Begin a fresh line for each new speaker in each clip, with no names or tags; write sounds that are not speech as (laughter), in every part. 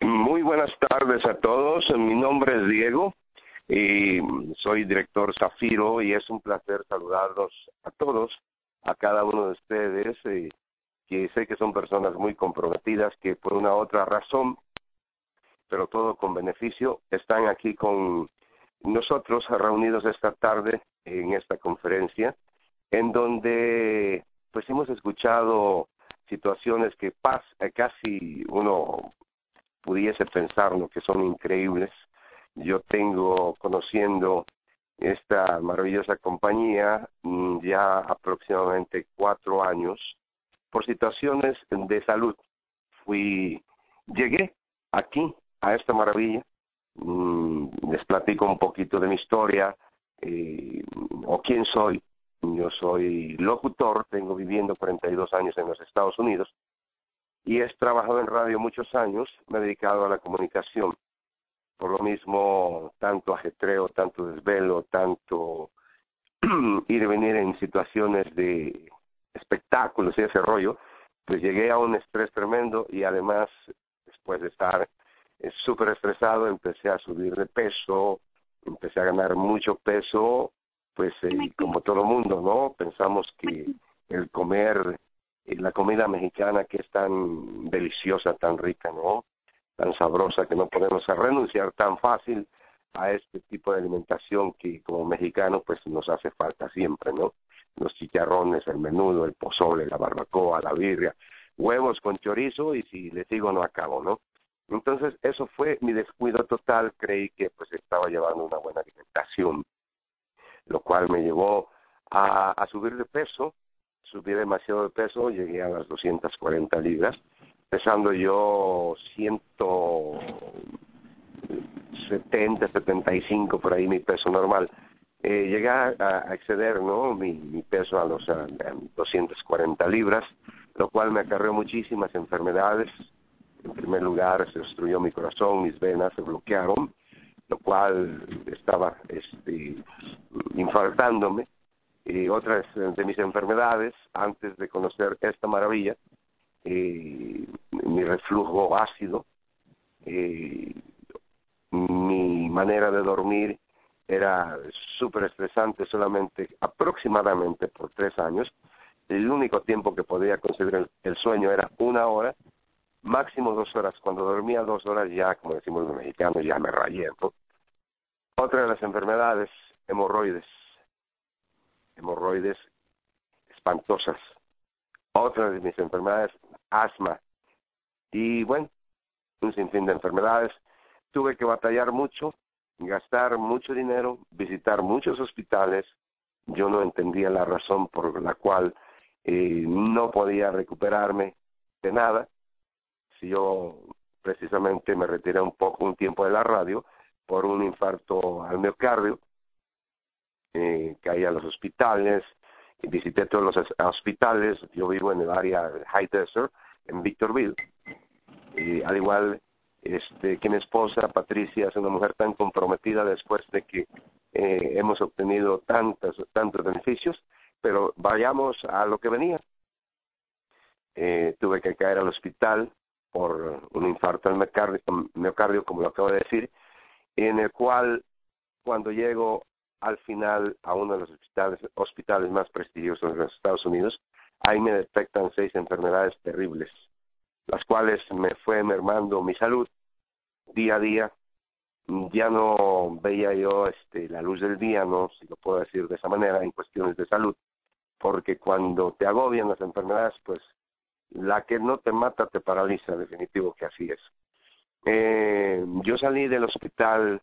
Muy buenas tardes a todos. Mi nombre es Diego y soy director Zafiro y es un placer saludarlos a todos, a cada uno de ustedes, y que sé que son personas muy comprometidas que por una otra razón, pero todo con beneficio, están aquí con nosotros reunidos esta tarde en esta conferencia, en donde pues hemos escuchado situaciones que pas eh, casi uno pudiese pensar lo que son increíbles. Yo tengo conociendo esta maravillosa compañía mm, ya aproximadamente cuatro años por situaciones de salud. Fui, llegué aquí a esta maravilla, mm, les platico un poquito de mi historia eh, o quién soy. Yo soy locutor, tengo viviendo 42 años en los Estados Unidos y he trabajado en radio muchos años, me he dedicado a la comunicación. Por lo mismo, tanto ajetreo, tanto desvelo, tanto (clears throat) ir y venir en situaciones de espectáculos y ese rollo, pues llegué a un estrés tremendo y además, después de estar eh, súper estresado, empecé a subir de peso, empecé a ganar mucho peso, pues eh, como todo mundo, ¿no? Pensamos que el comer la comida mexicana que es tan deliciosa, tan rica, ¿no? Tan sabrosa que no podemos renunciar tan fácil a este tipo de alimentación que como mexicano pues nos hace falta siempre, ¿no? Los chicharrones, el menudo, el pozole, la barbacoa, la birria, huevos con chorizo y si les digo no acabo, ¿no? Entonces eso fue mi descuido total, creí que pues estaba llevando una buena alimentación, lo cual me llevó a, a subir de peso, subí demasiado de peso, llegué a las 240 libras, pesando yo 170, 75 por ahí mi peso normal. Eh, llegué a, exceder ¿no? mi, peso a los a, 240 libras, lo cual me acarreó muchísimas enfermedades. En primer lugar, se destruyó mi corazón, mis venas se bloquearon, lo cual estaba este, infartándome y otras de mis enfermedades antes de conocer esta maravilla, eh, mi reflujo ácido, eh, mi manera de dormir era súper estresante solamente aproximadamente por tres años. El único tiempo que podía conseguir el, sueño era una hora, máximo dos horas. Cuando dormía dos horas ya, como decimos los mexicanos, ya me rayé. Otra de las enfermedades, hemorroides hemorroides espantosas. Otra de mis enfermedades, asma. Y bueno, un sinfín de enfermedades. Tuve que batallar mucho, gastar mucho dinero, visitar muchos hospitales. Yo no entendía la razón por la cual eh, no podía recuperarme de nada. Si yo precisamente me retiré un poco, un tiempo de la radio por un infarto al miocardio, eh, caí a los hospitales, visité todos los hospitales, yo vivo en el área High Desert, en Victorville, y al igual este, que mi esposa Patricia es una mujer tan comprometida después de que eh, hemos obtenido tantos, tantos beneficios, pero vayamos a lo que venía. Eh, tuve que caer al hospital por un infarto al miocardio, miocardio, como lo acabo de decir, en el cual cuando llego al final a uno de los hospitales, hospitales más prestigiosos de los Estados Unidos, ahí me detectan seis enfermedades terribles, las cuales me fue mermando mi salud día a día. Ya no veía yo este, la luz del día, no si lo puedo decir de esa manera, en cuestiones de salud, porque cuando te agobian las enfermedades, pues la que no te mata te paraliza, definitivo que así es. Eh, yo salí del hospital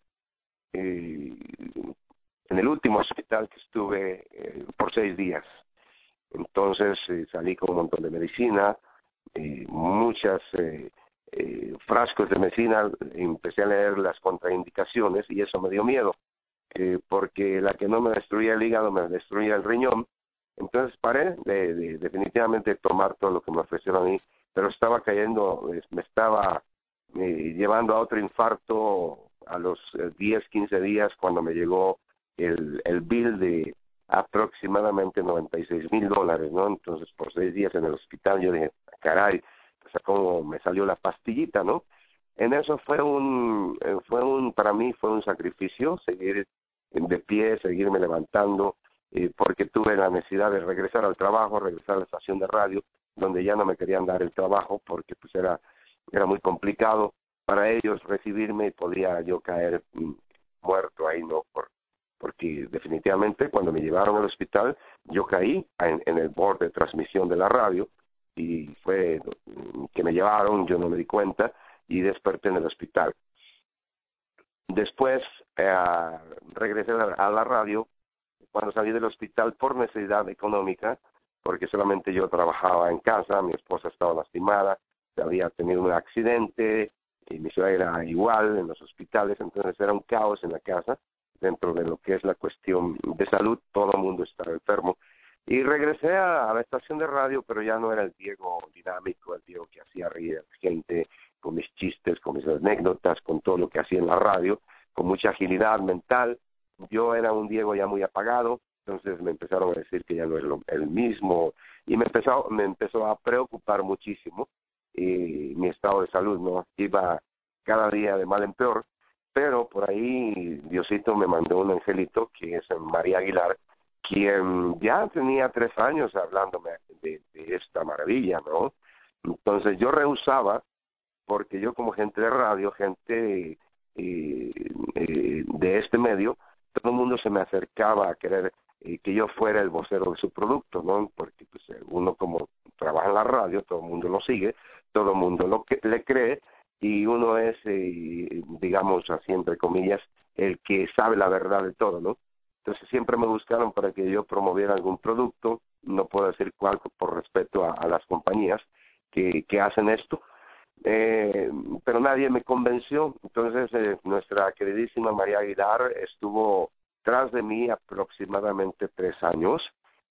eh, en el último hospital que estuve eh, por seis días. Entonces eh, salí con un montón de medicina, eh, muchas eh, eh, frascos de medicina, empecé a leer las contraindicaciones y eso me dio miedo, porque la que no me destruía el hígado me destruía el riñón. Entonces paré de, de definitivamente tomar todo lo que me ofrecieron a mí, pero estaba cayendo, me estaba eh, llevando a otro infarto a los 10, 15 días cuando me llegó el, el bill de aproximadamente 96 mil dólares, ¿no? Entonces, por seis días en el hospital, yo dije, caray, pues como me salió la pastillita, ¿no? en eso fue un, eh, fue un, para mí fue un sacrificio seguir de pie, seguirme levantando, eh, porque tuve la necesidad de regresar al trabajo, regresar a la estación de radio, donde ya no me querían dar el trabajo porque pues era, era muy complicado para ellos recibirme y podía yo caer mm, muerto ahí, ¿no? Por, porque definitivamente cuando me llevaron al hospital yo caí en, el borde de transmisión de la radio y fue que me llevaron, yo no me di cuenta y desperté en el hospital. Después eh, regresé a la radio cuando salí del hospital por necesidad económica, porque solamente yo trabajaba en casa, mi esposa estaba lastimada, había tenido un accidente, y mi era igual en los hospitales, entonces era un caos en la casa dentro de lo que es la cuestión de salud, todo el mundo estaba enfermo. Y regresé a, la estación de radio, pero ya no era el Diego dinámico, el Diego que hacía reír a la gente con mis chistes, con mis anécdotas, con todo lo que hacía en la radio, con mucha agilidad mental. Yo era un Diego ya muy apagado, entonces me empezaron a decir que ya no era el mismo y me empezó, me empezó a preocupar muchísimo y mi estado de salud no iba cada día de mal en peor por ahí Diosito me mandó un angelito que es María Aguilar, quien ya tenía tres años hablándome de, esta maravilla, ¿no? Entonces yo rehusaba, porque yo como gente de radio, gente eh, eh, de este medio, todo el mundo se me acercaba a querer eh, que yo fuera el vocero de su producto, ¿no? Porque pues uno como trabaja en la radio, todo el mundo lo sigue, todo el mundo lo que le cree, y uno es, eh, digamos así, entre comillas, el que sabe la verdad de todo, ¿no? Entonces siempre me buscaron para que yo promoviera algún producto, no puedo decir cuál por respeto a, las compañías que, que hacen esto, eh, pero nadie me convenció. Entonces eh, nuestra queridísima María Aguilar estuvo tras de mí aproximadamente tres años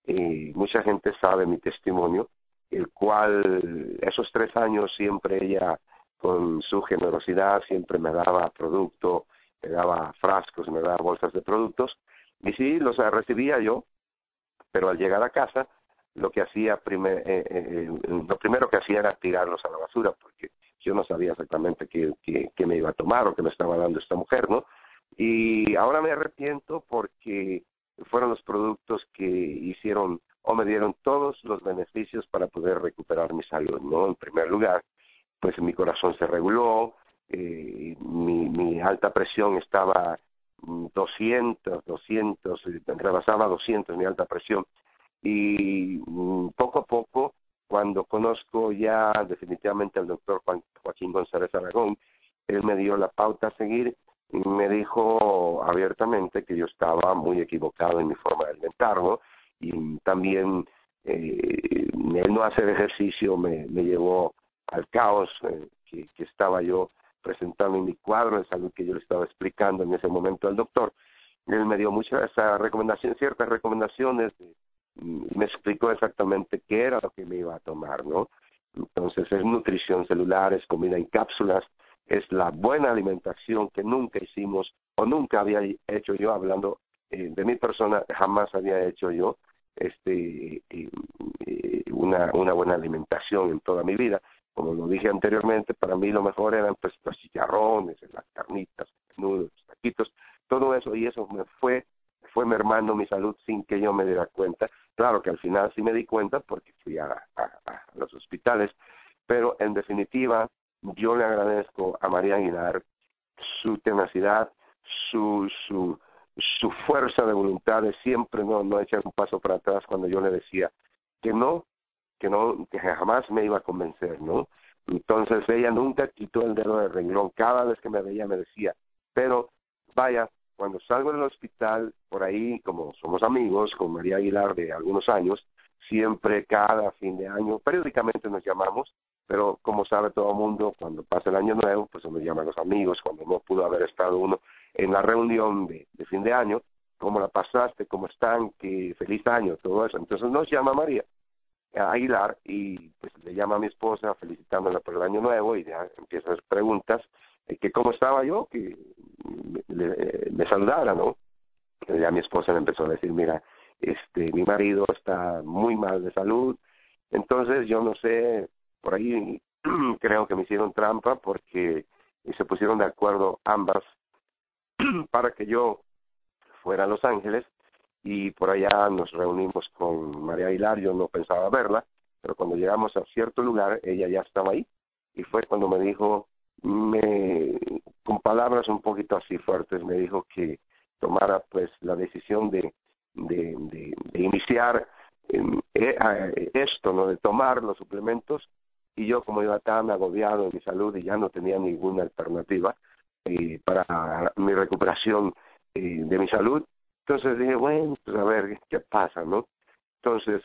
y mucha gente sabe mi testimonio, el cual esos tres años siempre ella con su generosidad siempre me daba producto, me daba frascos, me daba bolsas de productos y sí, los recibía yo, pero al llegar a casa lo que hacía primer, eh, eh, eh, lo primero que hacía era tirarlos a la basura porque yo no sabía exactamente qué, qué, me iba a tomar o qué me estaba dando esta mujer, ¿no? Y ahora me arrepiento porque fueron los productos que hicieron o me dieron todos los beneficios para poder recuperar mi salud, ¿no? En primer lugar, pues mi corazón se reguló, eh, mi, mi alta presión estaba 200, 200, rebasaba 200 mi alta presión. Y mm, poco a poco cuando conozco ya definitivamente al doctor Juan, Joaquín González Aragón, él me dio la pauta a seguir y me dijo abiertamente que yo estaba muy equivocado en mi forma de alimentarlo y también eh, él no hacer ejercicio me, me llevó al caos eh, que, estaba yo presentando en mi cuadro de salud que yo le estaba explicando en ese momento al doctor. Él me dio muchas recomendaciones, ciertas recomendaciones, y me explicó exactamente qué era lo que me iba a tomar, ¿no? Entonces es nutrición celular, es comida en cápsulas, es la buena alimentación que nunca hicimos o nunca había hecho yo, hablando eh, de mi persona, jamás había hecho yo este una, una buena alimentación en toda mi vida como lo dije anteriormente, para mí lo mejor eran pues los chicharrones, las carnitas, los nudos, los taquitos, todo eso y eso me fue fue mermando mi salud sin que yo me diera cuenta. Claro que al final sí me di cuenta porque fui a, a, los hospitales, pero en definitiva yo le agradezco a María Aguilar su tenacidad, su su su fuerza de voluntad de siempre no no echar un paso para atrás cuando yo le decía que no que no que jamás me iba a convencer, ¿no? Entonces ella nunca quitó el dedo del renglón, cada vez que me veía me decía, pero vaya, cuando salgo del hospital, por ahí, como somos amigos con María Aguilar de algunos años, siempre cada fin de año, periódicamente nos llamamos, pero como sabe todo el mundo, cuando pasa el año nuevo, pues nos llaman los amigos, cuando no pudo haber estado uno en la reunión de, de fin de año, cómo la pasaste, cómo están, qué feliz año, todo eso. Entonces nos llama María Aguilar y pues le llama a mi esposa felicitándola por el año nuevo y ya empieza a hacer preguntas eh, que cómo estaba yo, que me, me saludara, ¿no? Ya mi esposa le empezó a decir, mira, este, mi marido está muy mal de salud, entonces yo no sé, por ahí (clears throat) creo que me hicieron trampa porque y se pusieron de acuerdo ambas (clears throat) para que yo fuera a Los Ángeles y por allá nos reunimos con María Aguilar, yo no pensaba verla, pero cuando llegamos a cierto lugar ella ya estaba ahí y fue cuando me dijo, me, con palabras un poquito así fuertes, me dijo que tomara pues la decisión de, de, de, iniciar eh, esto, ¿no? De tomar los suplementos y yo como iba tan agobiado en mi salud y ya no tenía ninguna alternativa eh, para mi recuperación eh, de mi salud, entonces dije, bueno, pues a ver qué pasa, ¿no? Entonces,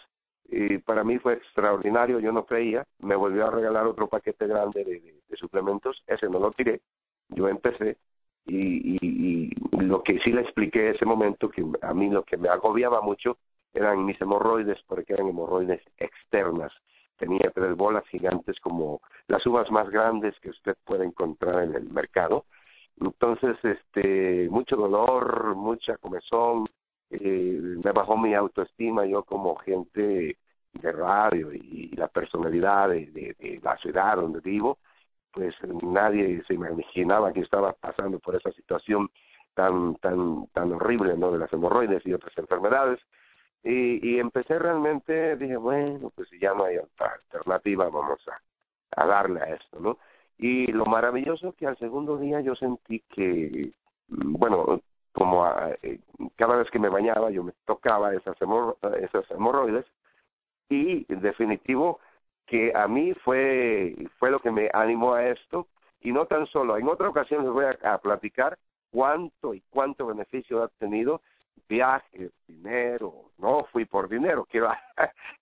eh, para mí fue extraordinario, yo no creía, me volvió a regalar otro paquete grande de, suplementos, ese no lo tiré, yo empecé y, y, y lo que sí le expliqué ese momento, que a mí lo que me agobiaba mucho eran mis hemorroides, porque eran hemorroides externas. Tenía tres bolas gigantes como las uvas más grandes que usted puede encontrar en el mercado. Entonces, este, mucho dolor, mucha comezón, eh, me bajó mi autoestima yo como gente de radio y, la personalidad de, la ciudad donde vivo, pues nadie se imaginaba que estaba pasando por esa situación tan tan tan horrible no de las hemorroides y otras enfermedades y, y empecé realmente, dije, bueno, pues si ya no hay otra alternativa, vamos a, a darle a esto, ¿no? Y lo maravilloso que al segundo día yo sentí que, mm, bueno, como a, eh, cada vez que me bañaba yo me tocaba esas, hemor esas hemorroides y definitivo que a mí fue fue lo que me animó a esto. Y no tan solo en otra ocasión les voy a, platicar cuánto y cuánto beneficio ha tenido viajes, dinero, no fui por dinero, (laughs) quiero,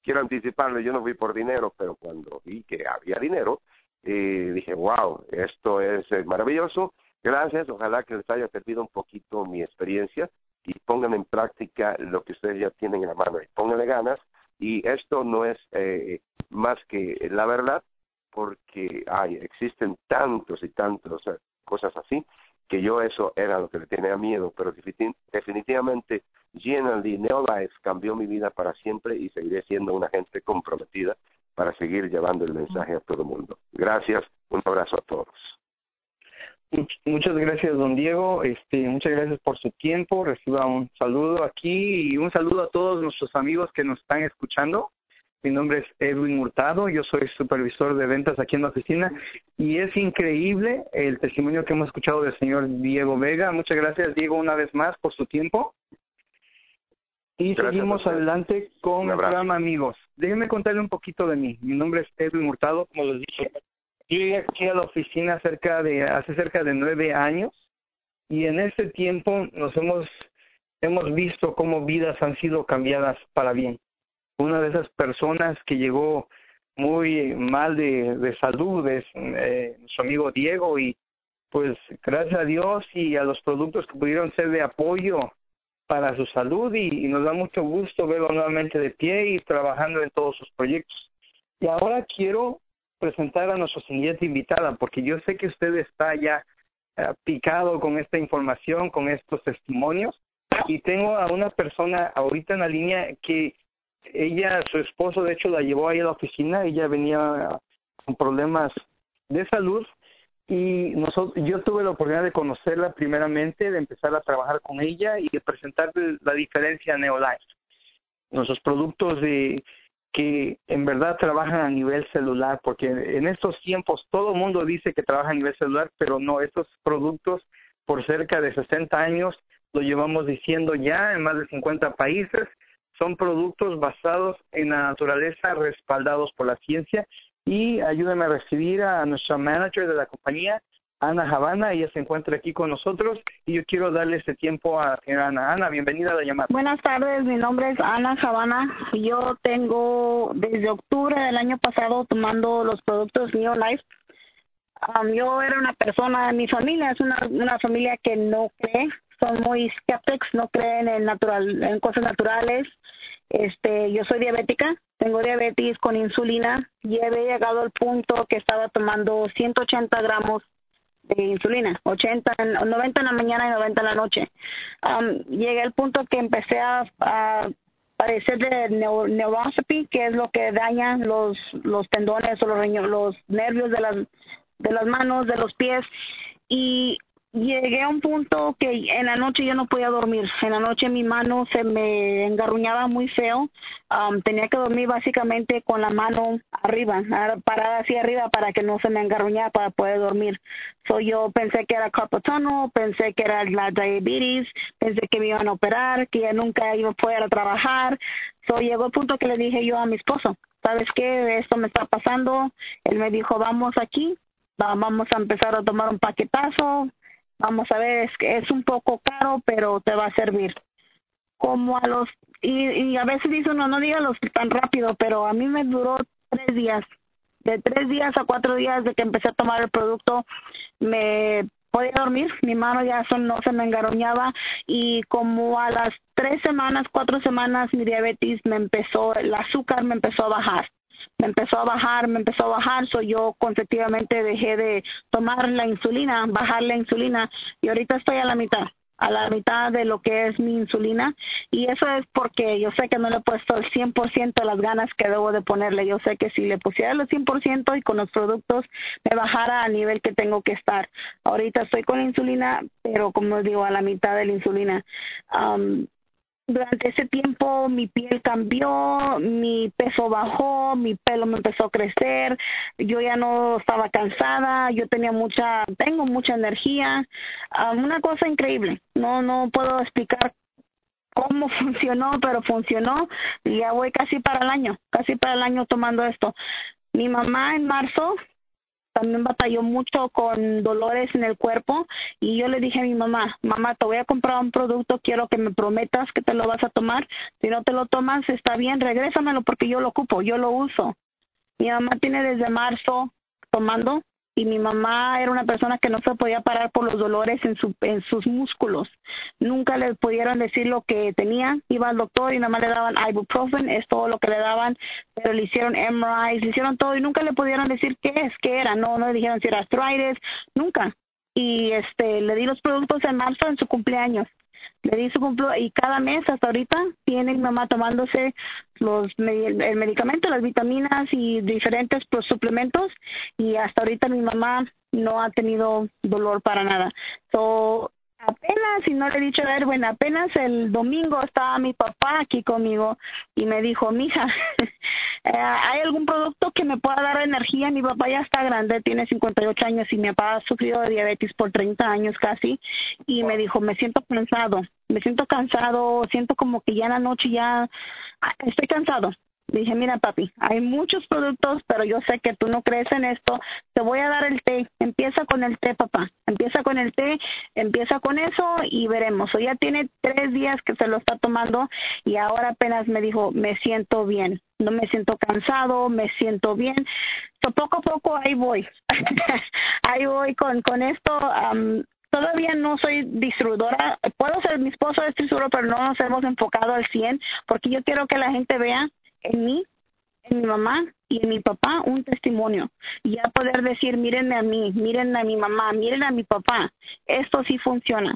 quiero anticiparle, yo no fui por dinero, pero cuando vi que había dinero, eh, dije, wow, esto es eh, maravilloso, gracias, ojalá que les haya servido un poquito mi experiencia y pongan en práctica lo que ustedes ya tienen en la mano y pónganle ganas y esto no es eh, más que la verdad porque hay existen tantos y tantos cosas así que yo eso era lo que le tenía miedo, pero definitivamente GNLD Neolife cambió mi vida para siempre y seguiré siendo una gente comprometida para seguir llevando el mensaje a todo el mundo. Gracias, un abrazo a todos.
Muchas gracias, don Diego. Este, muchas gracias por su tiempo. Reciba un saludo aquí y un saludo a todos nuestros amigos que nos están escuchando. Mi nombre es Edwin Hurtado, yo soy supervisor de ventas aquí en la oficina y es increíble el testimonio que hemos escuchado del señor Diego Vega. Muchas gracias, Diego, una vez más por su tiempo. Y seguimos adelante con el programa Amigos. Déjenme contarle un poquito de mí. Mi nombre es Edwin Hurtado, como les dije. Yo llegué aquí a la oficina cerca de, hace cerca de nueve años y en ese tiempo nos hemos, hemos visto cómo vidas han sido cambiadas para bien una de esas personas que llegó muy mal de, de salud es eh, su amigo Diego y pues gracias a Dios y a los productos que pudieron ser de apoyo para su salud y, nos da mucho gusto verlo nuevamente de pie y trabajando en todos sus proyectos. Y ahora quiero presentar a nuestra siguiente invitada porque yo sé que usted está ya eh, picado con esta información, con estos testimonios y tengo a una persona ahorita en la línea que ella, su esposo, de hecho, la llevó ahí a la oficina. Ella venía con problemas de salud y nosotros, yo tuve la oportunidad de conocerla primeramente, de empezar a trabajar con ella y de presentarle la diferencia Neolife. Nuestros productos de que en verdad trabajan a nivel celular, porque en estos tiempos todo el mundo dice que trabaja a nivel celular, pero no, estos productos por cerca de 60 años lo llevamos diciendo ya en más de 50 países son productos basados en la naturaleza, respaldados por la ciencia. Y ayúdame a recibir a nuestra manager de la compañía, Ana Javana. Ella se encuentra aquí con nosotros y yo quiero darle este tiempo a Ana. Ana, bienvenida a la llamada.
Buenas tardes, mi nombre es Ana Javana. Yo tengo desde octubre del año pasado tomando los productos Neolife. Um, yo era una persona, mi familia es una, una familia que no cree son muy skeptics, no creen en natural, en cosas naturales. Este, yo soy diabética, tengo diabetes con insulina y he llegado al punto que estaba tomando 180 gramos de insulina, 80, 90 en la mañana y 90 en la noche. Um, llegué al punto que empecé a, a padecer de neuropathy, que es lo que daña los los tendones o los, los nervios de las de las manos, de los pies y llegué a un punto que en la noche yo no podía dormir. En la noche mi mano se me engarruñaba muy feo. Um, tenía que dormir básicamente con la mano arriba, parada hacia arriba para que no se me engarruñara para poder dormir. So yo pensé que era carpal pensé que era la diabetes, pensé que me iban a operar, que ya nunca iba a poder trabajar. So llegó el punto que le dije yo a mi esposo, ¿sabes qué? Esto me está pasando. Él me dijo, vamos aquí, vamos a empezar a tomar un paquetazo, vamos a ver, es que es un poco caro, pero te va a servir. Como a los, y, y a veces dice uno, no dígalos tan rápido, pero a mí me duró tres días. De tres días a cuatro días de que empecé a tomar el producto, me podía dormir, mi mano ya no se me engaroñaba y como a las tres semanas, cuatro semanas mi diabetes me empezó, el azúcar me empezó a bajar me empezó a bajar, me empezó a bajar, so yo consecutivamente dejé de tomar la insulina, bajar la insulina y ahorita estoy a la mitad a la mitad de lo que es mi insulina y eso es porque yo sé que no le he puesto el 100% de las ganas que debo de ponerle. Yo sé que si le pusiera el 100% y con los productos me bajara al nivel que tengo que estar. Ahorita estoy con la insulina, pero como digo, a la mitad de la insulina. Um, durante ese tiempo mi piel cambió, mi peso bajó, mi pelo me empezó a crecer, yo ya no estaba cansada, yo tenía mucha, tengo mucha energía, ah, una cosa increíble, no, no puedo explicar cómo (laughs) funcionó, pero funcionó y ya voy casi para el año, casi para el año tomando esto. Mi mamá en marzo también batalló mucho con dolores en el cuerpo y yo le dije a mi mamá, mamá, te voy a comprar un producto, quiero que me prometas que te lo vas a tomar, si no te lo tomas está bien, regrésamelo porque yo lo ocupo, yo lo uso. Mi mamá tiene desde marzo tomando y mi mamá era una persona que no se podía parar por los dolores en, su, en sus músculos. Nunca le pudieron decir lo que tenía. Iba al doctor y nada más le daban ibuprofen, es todo lo que le daban, pero le hicieron MRIs, le hicieron todo y nunca le pudieron decir qué es, qué era. No, no le dijeron si era arthritis, nunca. Y este, le di los productos en marzo en su cumpleaños le di su cumpleaños y cada mes hasta ahorita tiene mi mamá tomándose los el medicamento, las vitaminas y diferentes suplementos y hasta ahorita mi mamá no ha tenido dolor para nada. So, apenas, y no le he dicho a Erwin, apenas el domingo estaba mi papá aquí conmigo y me dijo, mija, (laughs) eh, ¿hay algún producto que me pueda dar energía? Mi papá ya está grande, tiene 58 años y mi papá ha sufrido de diabetes por 30 años casi y me dijo, me siento cansado, me siento cansado, siento como que ya en la noche ya ah, estoy cansado dije, mira papi, hay muchos productos, pero yo sé que tú no crees en esto, te voy a dar el té, empieza con el té papá, empieza con el té, empieza con eso y veremos. O ya tiene tres días que se lo está tomando y ahora apenas me dijo, me siento bien, no me siento cansado, me siento bien. So, poco a poco ahí voy, (laughs) ahí voy con, con esto. todavía no soy distribuidora. Puedo ser mi esposo es distribuidor, pero no nos hemos enfocado al 100 porque yo quiero que la gente vea en mí, en mi mamá y en mi papá un testimonio. Y ya poder decir, mírenme a mí, miren a mi mamá, miren a mi papá. Esto sí funciona.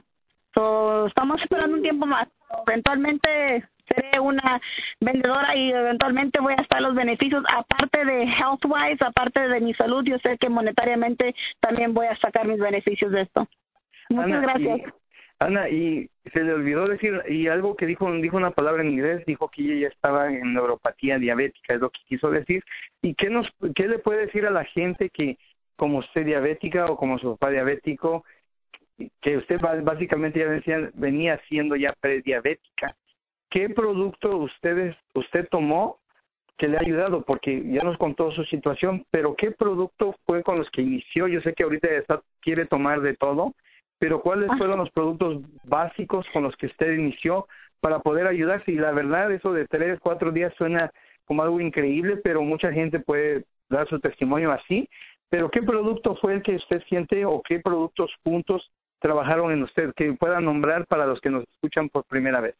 So, estamos esperando un tiempo más. Eventualmente seré una vendedora y eventualmente voy a estar los beneficios, aparte de health-wise, aparte de mi salud, yo sé que monetariamente también voy a sacar mis beneficios de esto. Muchas gracias.
Ana, y se le olvidó decir, y algo que dijo, dijo una palabra en inglés, dijo que ella ya estaba en neuropatía diabética, es lo que quiso decir. ¿Y qué, nos, qué le puede decir a la gente que, como usted diabética o como su papá diabético, que usted básicamente ya venía, venía siendo ya prediabética, ¿qué producto ustedes, usted tomó que le ha ayudado? Porque ya nos contó su situación, pero ¿qué producto fue con los que inició? Yo sé que ahorita está, quiere tomar de todo, pero ¿cuáles fueron los productos básicos con los que usted inició para poder ayudarse? Y la verdad, eso de tres, cuatro días suena como algo increíble, pero mucha gente puede dar su testimonio así. Pero ¿qué producto fue el que usted siente o qué productos juntos trabajaron en usted que pueda nombrar para los que nos escuchan por primera vez?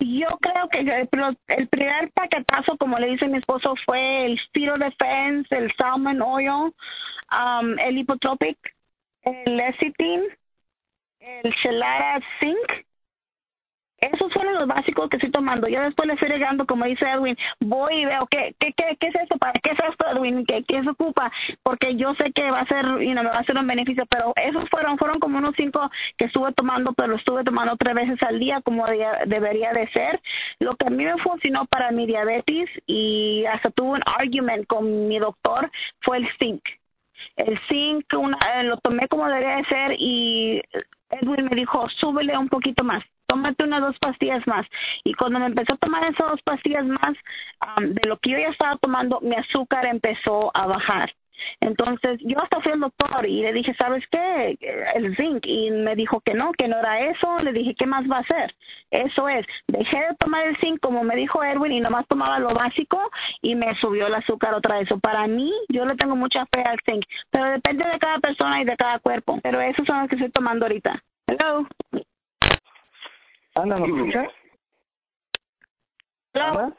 Yo creo que el primer paquetazo, como le dice mi esposo, fue el Spiro Defense, el Salmon Oil, um, el Hipotropic, el Lecithin, el Chelara Zinc. Esos fueron productos básicos que estoy tomando. Yo después le estoy regando, como dice Edwin, voy y veo qué, qué, qué, qué es esto, para qué es esto, Edwin, qué, qué se ocupa, porque yo sé que va a ser, y me va a ser un beneficio, pero esos fueron, fueron como unos cinco que estuve tomando, pero estuve tomando tres veces al día como debería de ser. Lo que a mí me funcionó para mi diabetes y hasta tuve un argument con mi doctor fue el zinc el zinc una, eh, lo tomé como debería de ser y Edwin me dijo, súbele un poquito más, tómate unas dos pastillas más. Y cuando me empezó a tomar esas dos pastillas más, de lo que yo ya estaba tomando, mi azúcar empezó a bajar. Entonces yo hasta fui al doctor y le dije, ¿sabes qué? El zinc. Y me dijo que no, que no era eso. Le dije, ¿qué más va a hacer? Eso es. Dejé de tomar el zinc como me dijo Erwin y nomás tomaba lo básico y me subió el azúcar otra vez. para mí, yo le tengo mucha fe al zinc. Pero depende de cada persona y de cada cuerpo. Pero esos son los que estoy tomando ahorita. Hello.
Ana, ¿me escuchas?
Hello.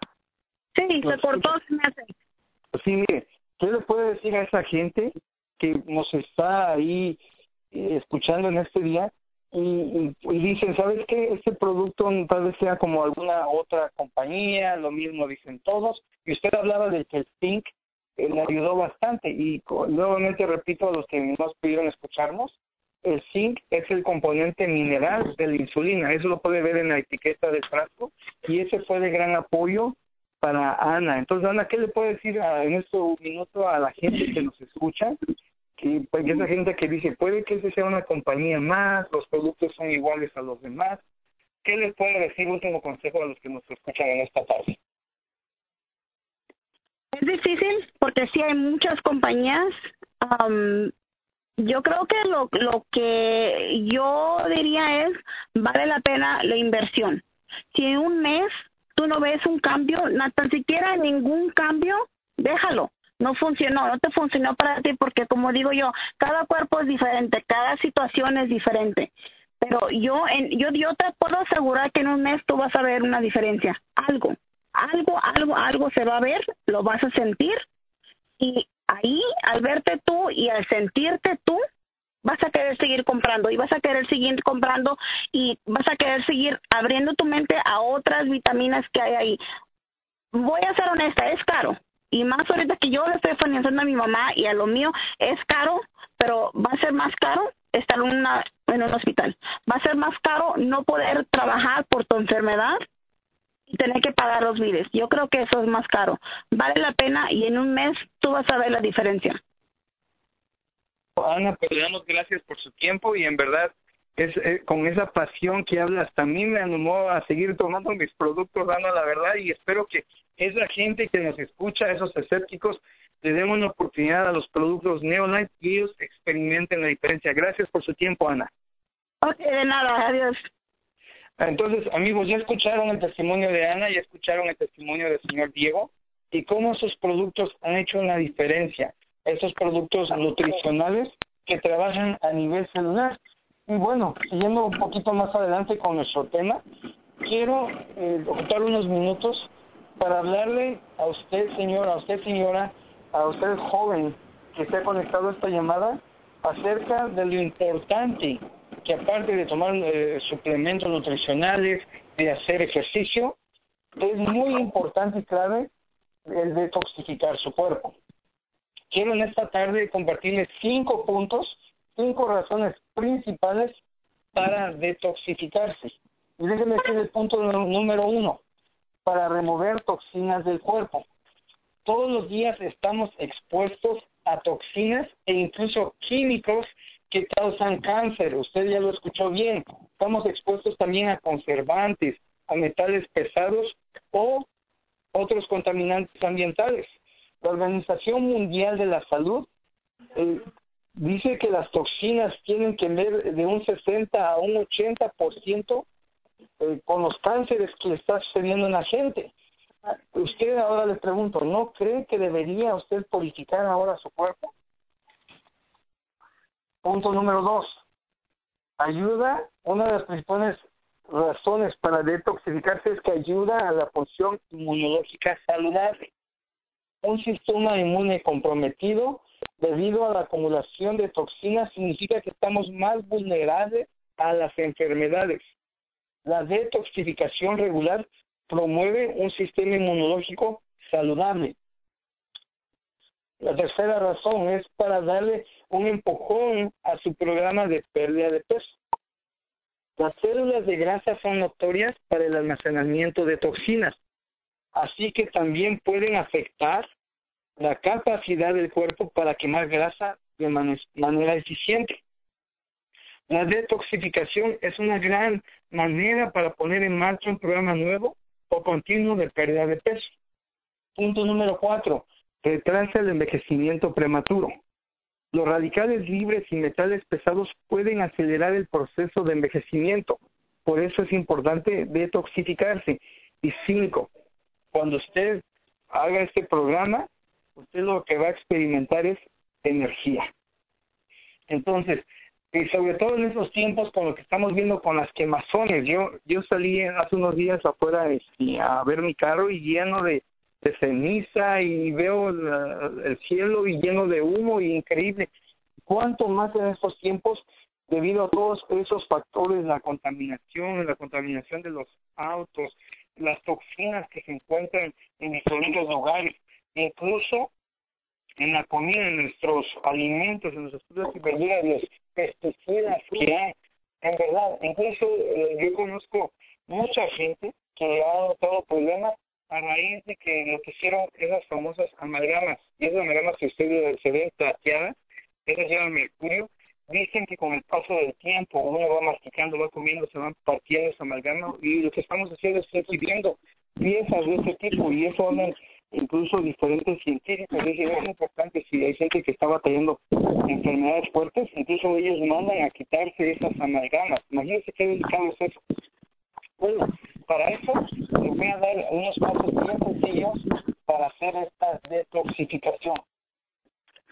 Sí, se cortó, se me hace.
Sí, mire, ¿qué le puede decir a esa gente que nos está ahí eh, escuchando en este día y, dicen, ¿sabes qué? Este producto tal vez sea como alguna otra compañía, lo mismo dicen todos, y usted hablaba del que el zinc eh, le ayudó bastante, y nuevamente repito a los que nos pudieron escucharnos, el zinc es el componente mineral de la insulina, eso lo puede ver en la etiqueta del frasco, y ese fue de gran apoyo para Ana. Entonces, Ana, ¿qué le puede decir en este minuto a la gente que nos escucha? Que pues, esa gente que dice, puede que ese sea una compañía más, los productos son iguales a los demás. ¿Qué les puede decir último consejo a los que nos escuchan en esta tarde?
Es difícil porque sí hay muchas compañías. yo creo que lo, lo que yo diría es, vale la pena la inversión. Si en un mes tú no ves un cambio, no, tan siquiera ningún cambio, déjalo. No funcionó, no te funcionó para ti porque como digo yo, cada cuerpo es diferente, cada situación es diferente. Pero yo, en, yo, yo te puedo asegurar que en un mes tú vas a ver una diferencia. Algo, algo, algo, algo se va a ver, lo vas a sentir y ahí al verte tú y al sentirte tú, vas a querer seguir comprando y vas a querer seguir comprando y vas a querer seguir abriendo tu mente a otras vitaminas que hay ahí. Voy a ser honesta, es caro. Y más ahorita que yo le estoy financiando a mi mamá y a lo mío es caro, pero va a ser más caro estar en, una, en un hospital. Va a ser más caro no poder trabajar por tu enfermedad y tener que pagar los biles. Yo creo que eso es más caro. Vale la pena y en un mes tú vas a ver la diferencia.
Ana, pues le damos gracias por su tiempo y en verdad es eh, con esa pasión que hablas también me animó a seguir tomando mis productos, Ana, la verdad, y espero que esa gente que nos escucha, esos escépticos, le den una oportunidad a los productos Neolife y ellos experimenten la diferencia. Gracias por su tiempo, Ana.
Ok, de nada, adiós.
Entonces, amigos, ya escucharon el testimonio de Ana, ya escucharon el testimonio del señor Diego y cómo sus productos han hecho una diferencia esos productos nutricionales que trabajan a nivel celular. Y bueno, siguiendo un poquito más adelante con nuestro tema, quiero eh, ocupar unos minutos para hablarle a usted, señora, a usted, señora, a usted joven que se ha conectado a esta llamada acerca de lo importante que aparte de tomar eh, suplementos nutricionales, de hacer ejercicio, es muy importante y clave el detoxificar su cuerpo quiero en esta tarde compartirles cinco puntos, cinco razones principales para detoxificarse. Y déjenme decir el punto número uno, para remover toxinas del cuerpo. Todos los días estamos expuestos a toxinas e incluso químicos que causan cáncer. Usted ya lo escuchó bien. Estamos expuestos también a conservantes, a metales pesados o otros contaminantes ambientales. La Organización Mundial de la Salud eh, dice que las toxinas tienen que ver de un 60 a un 80% eh, con los cánceres que le está sucediendo en la gente. Usted ahora le pregunto, ¿no cree que debería usted purificar ahora su cuerpo? Punto número dos. Ayuda, una de las principales razones para detoxificarse es que ayuda a la función inmunológica saludable un sistema inmune comprometido debido a la acumulación de toxinas significa que estamos más vulnerables a las enfermedades. La detoxificación regular promueve un sistema inmunológico saludable. La tercera razón es para darle un empujón a su programa de pérdida de peso. Las células de grasa son notorias para el almacenamiento de toxinas, así que también pueden afectar la capacidad del cuerpo para quemar grasa de manera eficiente. La detoxificación es una gran manera para poner en marcha un programa nuevo o continuo de pérdida de peso. Punto número cuatro, retrasa el envejecimiento prematuro. Los radicales libres y metales pesados pueden acelerar el proceso de envejecimiento. Por eso es importante detoxificarse. Y cinco, cuando usted haga este programa, usted lo que va a experimentar es energía. Entonces, y sobre todo en esos tiempos con lo que estamos viendo con las quemazones, yo yo salí hace unos días afuera este, a ver mi carro y lleno de, de ceniza y veo el cielo y lleno de humo y increíble. ¿Cuánto más en estos tiempos debido a todos esos factores, la contaminación, la contaminación de los autos, las toxinas que se encuentran en diferentes lugares, incluso en la comida, en nuestros alimentos, en nuestros frutas y verduras, los pesticidas que hay. En verdad, incluso eh, yo conozco mucha gente que ha notado problemas a raíz de que lo que hicieron esas famosas amalgamas. Y esas amalgamas que usted se ven plateadas, esas llevan mercurio. Dicen que con el paso del tiempo uno va masticando, va comiendo, se van partiendo esa amalgama y lo que estamos haciendo es recibiendo piezas de este tipo y eso hablan incluso diferentes científicos dicen es importante si hay gente que está batallando enfermedades fuertes, incluso ellos mandan a quitarse esas amalgamas. Imagínense qué delicado es eso. Bueno, para eso les voy a dar unos pasos bien sencillos para hacer esta detoxificación.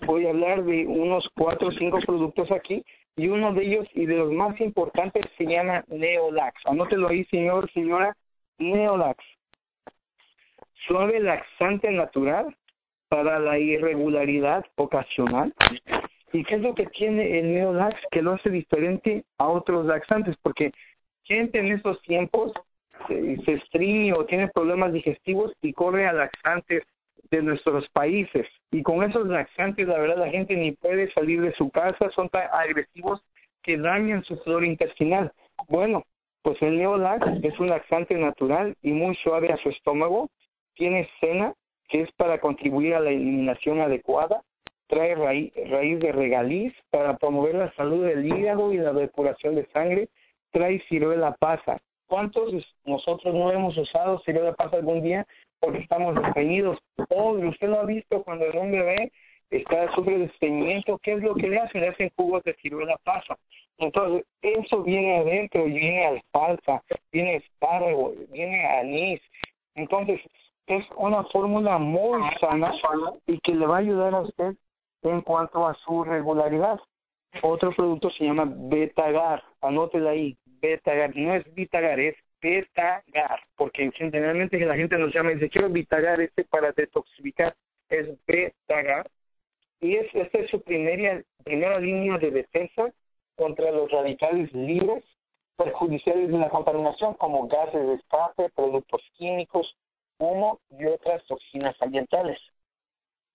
Voy a hablar de unos cuatro o cinco productos aquí y uno de ellos y de los más importantes se llama Neolax. Anótelo ahí, señor, señora, Neolax suave laxante natural para la irregularidad ocasional. ¿Y qué es lo que tiene el Neolax que lo hace diferente a otros laxantes? Porque gente en estos tiempos se, se o tiene problemas digestivos y corre a laxantes de nuestros países. Y con esos laxantes, la verdad, la gente ni puede salir de su casa, son tan agresivos que dañan su flora intestinal. Bueno, pues el Neolax es un laxante natural y muy suave a su estómago tiene cena, que es para contribuir a la eliminación adecuada, trae raíz, raíz de regaliz para promover la salud del hígado y la depuración de sangre, trae ciruela pasa. ¿Cuántos nosotros no hemos usado ciruela pasa algún día porque estamos despedidos? Oh, usted lo ha visto cuando un bebé está sufre de estreñimiento, ¿qué es lo que le hacen? Le hacen jugos de ciruela pasa. Entonces, eso viene adentro, viene alfalfa, viene espárrago, viene anís. Entonces, es una fórmula muy sana y que le va a ayudar a usted en cuanto a su regularidad. Otro producto se llama Betagar, anótela ahí, Betagar, no es Vitagar, es Betagar, porque generalmente la gente nos llama y dice, quiero Vitagar este para detoxificar, es Betagar, y es, esta es su primera, primera línea de defensa contra los radicales libres perjudiciales de la contaminación como gases de escape, productos químicos, humo y otras toxinas ambientales.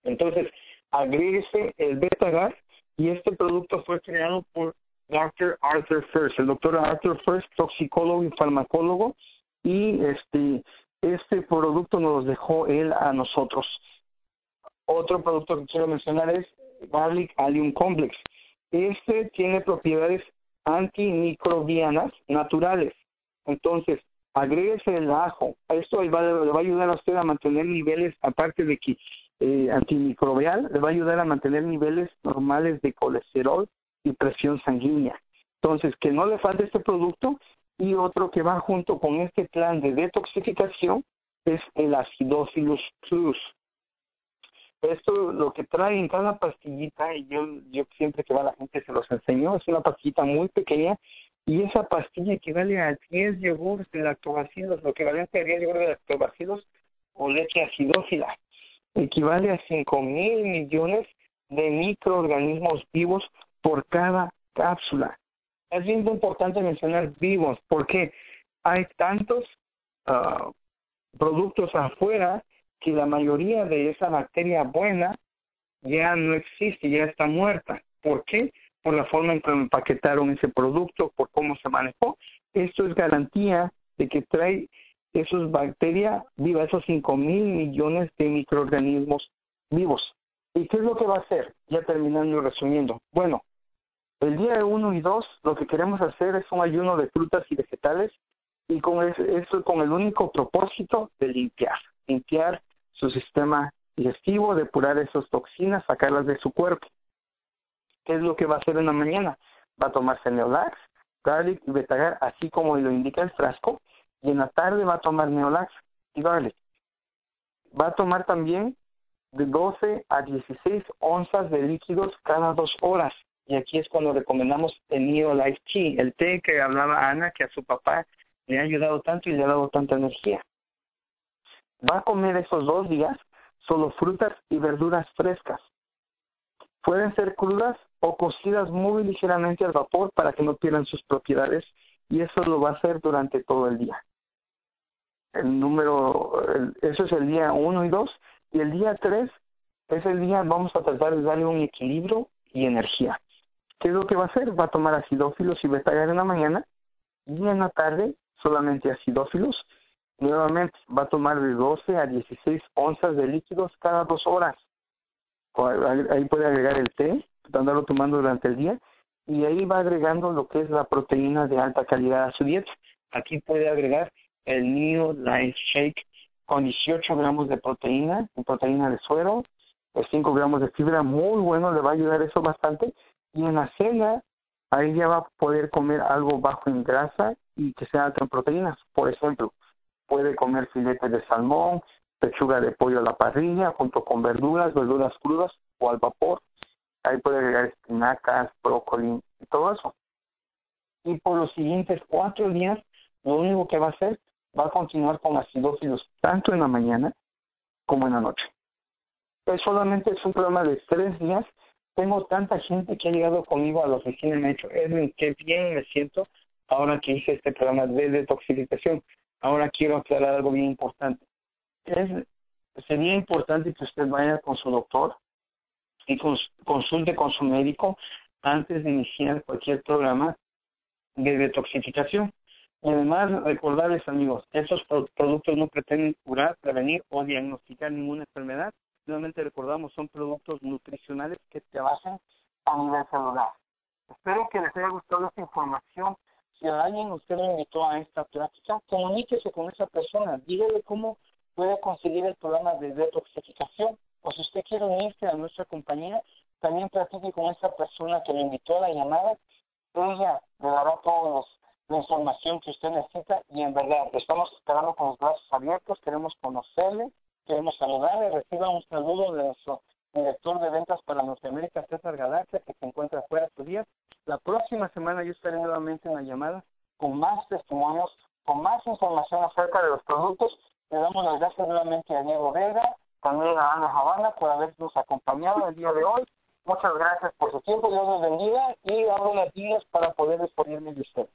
Entonces, agréguese el beta y este producto fue creado por Dr. Arthur First, el doctor Arthur First, toxicólogo y farmacólogo, y este, este producto nos dejó él a nosotros. Otro producto que quiero mencionar es Garlic Allium Complex. Este tiene propiedades antimicrobianas naturales. Entonces, agréguese el ajo. Esto le va, a ayudar a usted a mantener niveles, aparte de que eh, antimicrobial, le va a ayudar a mantener niveles normales de colesterol y presión sanguínea. Entonces, que no le falte este producto y otro que va junto con este plan de detoxificación es el acidophilus plus. Esto lo que trae en cada pastillita, y yo, yo siempre que va la gente se los enseño, es una pastillita muy pequeña y esa pastilla equivale a 10 yogures de lactobacilos, lo equivalente a 10 yogures de lactobacilos o leche acidófila. Equivale a 5 mil millones de microorganismos vivos por cada cápsula. Es bien importante mencionar vivos, porque hay tantos ah, productos afuera que la mayoría de esa bacteria buena ya no existe, ya está muerta. ¿Por qué? Por la forma en que empaquetaron ese producto, por cómo se manejó. Esto es garantía de que trae esos bacterias vivas, esos 5 mil millones de microorganismos vivos. ¿Y qué es lo que va a hacer? Ya terminando y resumiendo. Bueno, el día 1 y 2 lo que queremos hacer es un ayuno de frutas y vegetales y con eso con el único propósito de limpiar, limpiar su sistema digestivo, depurar esas toxinas, sacarlas de su cuerpo. ¿Qué es lo que va a hacer en la mañana? Va a tomarse Neolax, Garlic y Betagar, así como lo indica el frasco, y en la tarde va a tomar Neolax y Garlic. Va a tomar también de 12 a 16 onzas de líquidos cada dos horas. Y aquí es cuando recomendamos el Neolife Tea, el té que hablaba Ana, que a su papá le ha ayudado tanto y le ha dado tanta energía. Va a comer esos dos días solo frutas y verduras frescas. Pueden ser crudas o cocidas muy ligeramente al vapor para que no pierdan sus propiedades y eso lo va a hacer durante todo el día. El número, eso es el día 1 y 2 y el día 3 es el día, vamos a tratar de darle un equilibrio y energía. ¿Qué es lo que va a hacer? Va a tomar acidófilos y betagar en la mañana y en la tarde solamente acidófilos. Nuevamente va a tomar de 12 a 16 onzas de líquidos cada dos horas. Ahí puede agregar el té, andarlo tomando durante el día y ahí va agregando lo que es la proteína de alta calidad a su dieta. Aquí puede agregar el Neo Life Shake con 18 gramos de proteína, proteína de suero, 5 gramos de fibra, muy bueno, le va a ayudar eso bastante. Y en la cena, ahí ya va a poder comer algo bajo en grasa y que sea alto en proteínas. Por ejemplo, puede comer filetes de salmón, pechuga de pollo a la parrilla, junto con verduras, verduras crudas o al vapor. Ahí puede agregar espinacas, brócoli y todo eso. Y por los siguientes cuatro días, lo único que va a hacer, va a continuar con acidófilos tanto en la mañana como en la noche. Es solamente es un programa de tres días. Tengo tanta gente que ha llegado conmigo a la oficina y me ha dicho, Edwin, qué bien me siento ahora que hice este programa de detoxificación. Ahora quiero aclarar algo bien importante. Sería importante que usted vaya con su doctor y consulte con su médico antes de iniciar cualquier programa de detoxificación. Además, recordarles, amigos, estos productos no pretenden curar, prevenir o diagnosticar ninguna enfermedad. Nuevamente recordamos, son productos nutricionales que trabajan a nivel celular. Espero que les haya gustado esta información si alguien usted lo invitó a esta plática, comuníquese con esa persona, dígale cómo puede conseguir el programa de detoxificación. O si usted quiere unirse a nuestra compañía, también platique con esa persona que lo invitó a la llamada. Ella le dará toda la información que usted necesita y en verdad estamos esperando con los brazos abiertos, queremos conocerle, queremos saludarle, reciba un saludo de nuestro director de ventas para Norteamérica, César Galaxia, que se encuentra fuera estos días. La próxima semana yo estaré nuevamente en la llamada con más testimonios, con más información acerca de los productos. Le damos las gracias nuevamente a Diego Vega, también a Ana Habana por habernos acompañado el día de hoy. Muchas gracias por su tiempo, Dios los bendiga y abro las vías para poder despedirme de ustedes.